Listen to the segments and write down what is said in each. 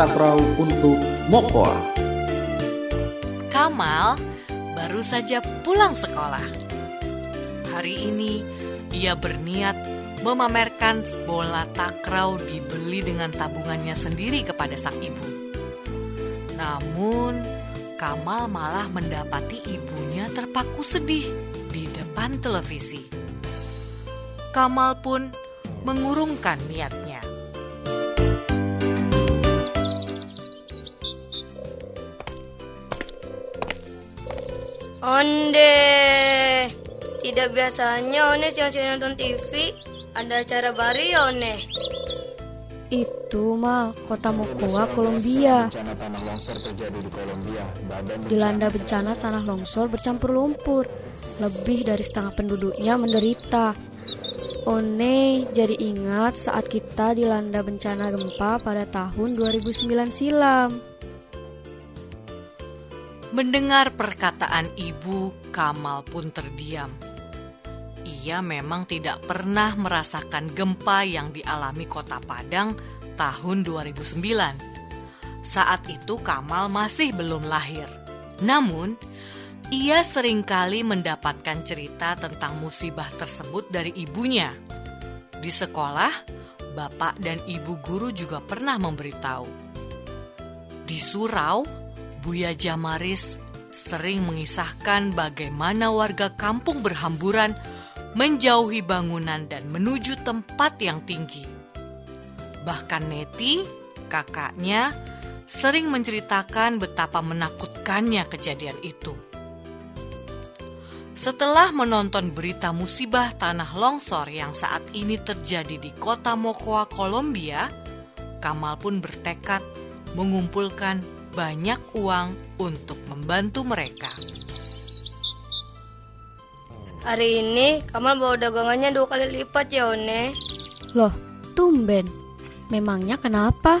takraw untuk Mokoa. Kamal baru saja pulang sekolah. Hari ini ia berniat memamerkan bola takraw dibeli dengan tabungannya sendiri kepada sang ibu. Namun, Kamal malah mendapati ibunya terpaku sedih di depan televisi. Kamal pun mengurungkan niatnya. Onde, tidak biasanya One siang nonton TV ada acara baru ya One. Itu mal kota Mokoa, Kolombia. Dilanda bencana tanah longsor bercampur lumpur. Lebih dari setengah penduduknya menderita. One jadi ingat saat kita dilanda bencana gempa pada tahun 2009 silam. Mendengar perkataan ibu, Kamal pun terdiam. Ia memang tidak pernah merasakan gempa yang dialami kota Padang tahun 2009. Saat itu Kamal masih belum lahir. Namun, ia sering kali mendapatkan cerita tentang musibah tersebut dari ibunya. Di sekolah, bapak dan ibu guru juga pernah memberitahu. Di surau, Buya Jamaris sering mengisahkan bagaimana warga kampung berhamburan menjauhi bangunan dan menuju tempat yang tinggi. Bahkan Neti, kakaknya, sering menceritakan betapa menakutkannya kejadian itu. Setelah menonton berita musibah tanah longsor yang saat ini terjadi di kota Mokoa, Kolombia, Kamal pun bertekad mengumpulkan banyak uang untuk membantu mereka. Hari ini Kamal bawa dagangannya dua kali lipat ya One. Loh, tumben. Memangnya kenapa?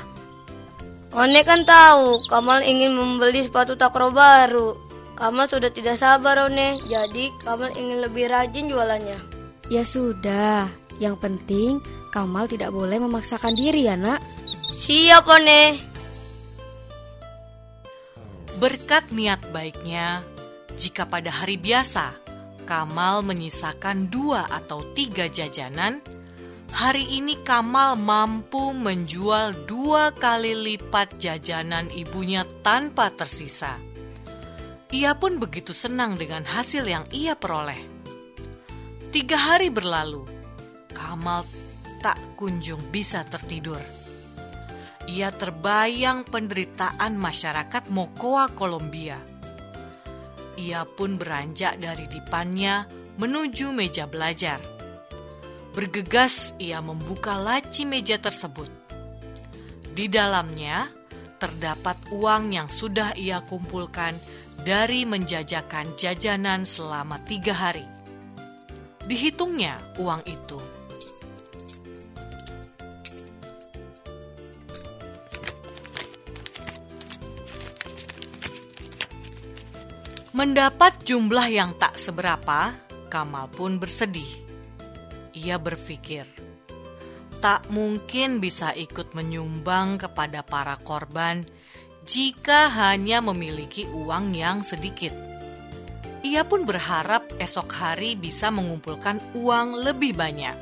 One kan tahu Kamal ingin membeli sepatu takraw baru. Kamal sudah tidak sabar, One. Jadi, Kamal ingin lebih rajin jualannya. Ya sudah, yang penting Kamal tidak boleh memaksakan diri ya, nak. Siap, One. Berkat niat baiknya, jika pada hari biasa Kamal menyisakan dua atau tiga jajanan, hari ini Kamal mampu menjual dua kali lipat jajanan ibunya tanpa tersisa. Ia pun begitu senang dengan hasil yang ia peroleh. Tiga hari berlalu, Kamal tak kunjung bisa tertidur. Ia terbayang penderitaan masyarakat Mokoa, Kolombia. Ia pun beranjak dari dipannya menuju meja belajar. Bergegas ia membuka laci meja tersebut. Di dalamnya terdapat uang yang sudah ia kumpulkan dari menjajakan jajanan selama tiga hari. Dihitungnya uang itu. Mendapat jumlah yang tak seberapa, Kamal pun bersedih. Ia berpikir, tak mungkin bisa ikut menyumbang kepada para korban jika hanya memiliki uang yang sedikit. Ia pun berharap esok hari bisa mengumpulkan uang lebih banyak.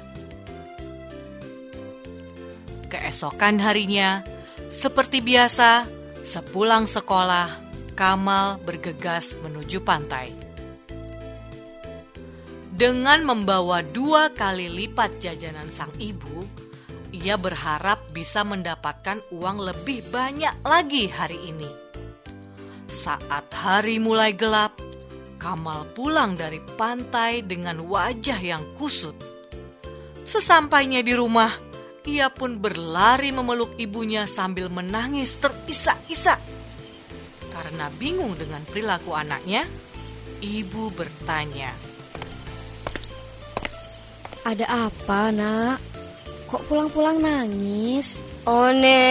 Keesokan harinya, seperti biasa, sepulang sekolah, Kamal bergegas menuju pantai. Dengan membawa dua kali lipat jajanan sang ibu, ia berharap bisa mendapatkan uang lebih banyak lagi hari ini. Saat hari mulai gelap, Kamal pulang dari pantai dengan wajah yang kusut. Sesampainya di rumah, ia pun berlari memeluk ibunya sambil menangis terisak-isak. Karena bingung dengan perilaku anaknya, ibu bertanya, "Ada apa, Nak?" Kok pulang-pulang nangis? One.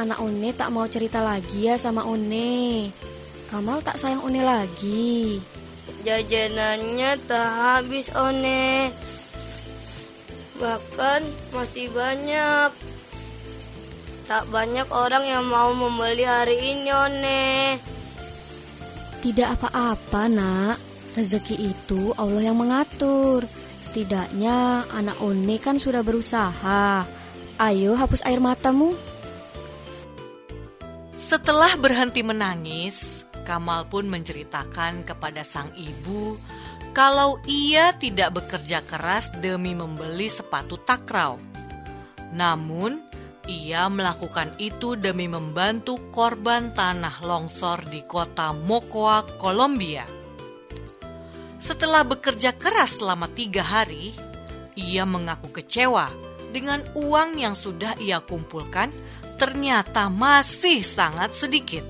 Anak One tak mau cerita lagi ya sama One. Kamal tak sayang One lagi. Jajanannya tak habis One. Bahkan masih banyak. Tak banyak orang yang mau membeli hari ini, One. Tidak apa-apa, Nak. Rezeki itu Allah yang mengatur. Setidaknya anak One kan sudah berusaha. Ayo hapus air matamu. Setelah berhenti menangis, Kamal pun menceritakan kepada sang ibu kalau ia tidak bekerja keras demi membeli sepatu takraw. Namun, ia melakukan itu demi membantu korban tanah longsor di kota Mocoa, Kolombia. Setelah bekerja keras selama tiga hari, ia mengaku kecewa dengan uang yang sudah ia kumpulkan ternyata masih sangat sedikit.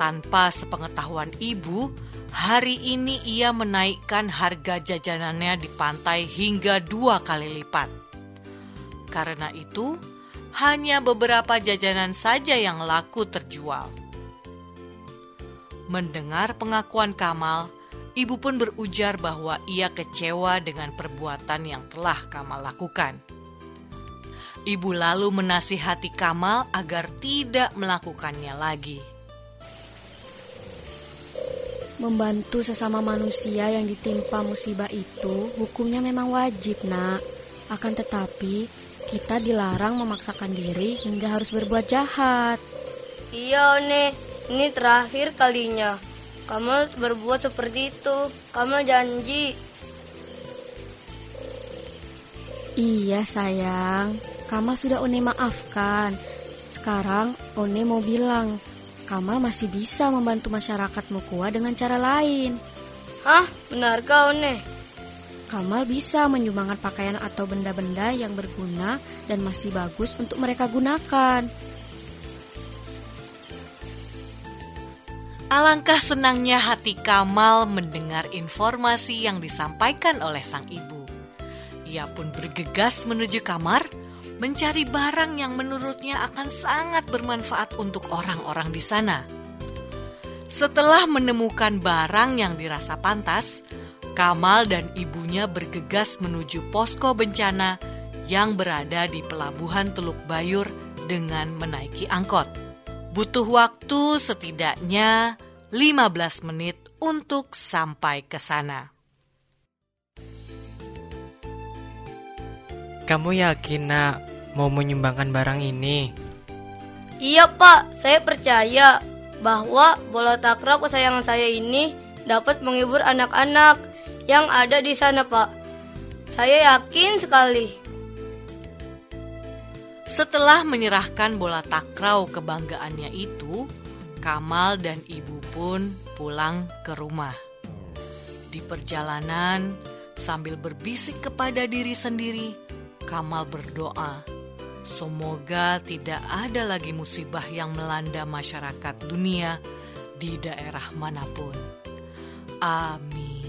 Tanpa sepengetahuan ibu, hari ini ia menaikkan harga jajanannya di pantai hingga dua kali lipat. Karena itu, hanya beberapa jajanan saja yang laku terjual. Mendengar pengakuan Kamal, ibu pun berujar bahwa ia kecewa dengan perbuatan yang telah Kamal lakukan. Ibu lalu menasihati Kamal agar tidak melakukannya lagi. Membantu sesama manusia yang ditimpa musibah itu hukumnya memang wajib, Nak. Akan tetapi, kita dilarang memaksakan diri hingga harus berbuat jahat. Iya, One. Ini terakhir kalinya. Kamu berbuat seperti itu. Kamu janji. Iya, sayang. Kamal sudah One maafkan. Sekarang One mau bilang, Kamal masih bisa membantu masyarakat Mukua dengan cara lain. Hah? Benarkah One? Kamal bisa menyumbangkan pakaian atau benda-benda yang berguna dan masih bagus untuk mereka gunakan. Alangkah senangnya hati Kamal mendengar informasi yang disampaikan oleh sang ibu. Ia pun bergegas menuju kamar mencari barang yang menurutnya akan sangat bermanfaat untuk orang-orang di sana. Setelah menemukan barang yang dirasa pantas, Kamal dan ibunya bergegas menuju posko bencana yang berada di pelabuhan Teluk Bayur dengan menaiki angkot. Butuh waktu setidaknya 15 menit untuk sampai ke sana. Kamu yakin, Nak, mau menyumbangkan barang ini? Iya pak, saya percaya bahwa bola takraw kesayangan saya ini dapat menghibur anak-anak yang ada di sana pak. Saya yakin sekali. Setelah menyerahkan bola takraw kebanggaannya itu, Kamal dan ibu pun pulang ke rumah. Di perjalanan, sambil berbisik kepada diri sendiri, Kamal berdoa Semoga tidak ada lagi musibah yang melanda masyarakat dunia di daerah mana pun. Amin.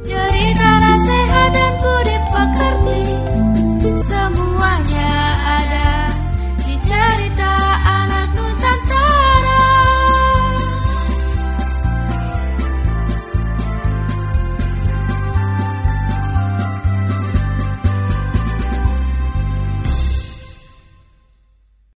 Cerita nasihat dan budi pekerti semua.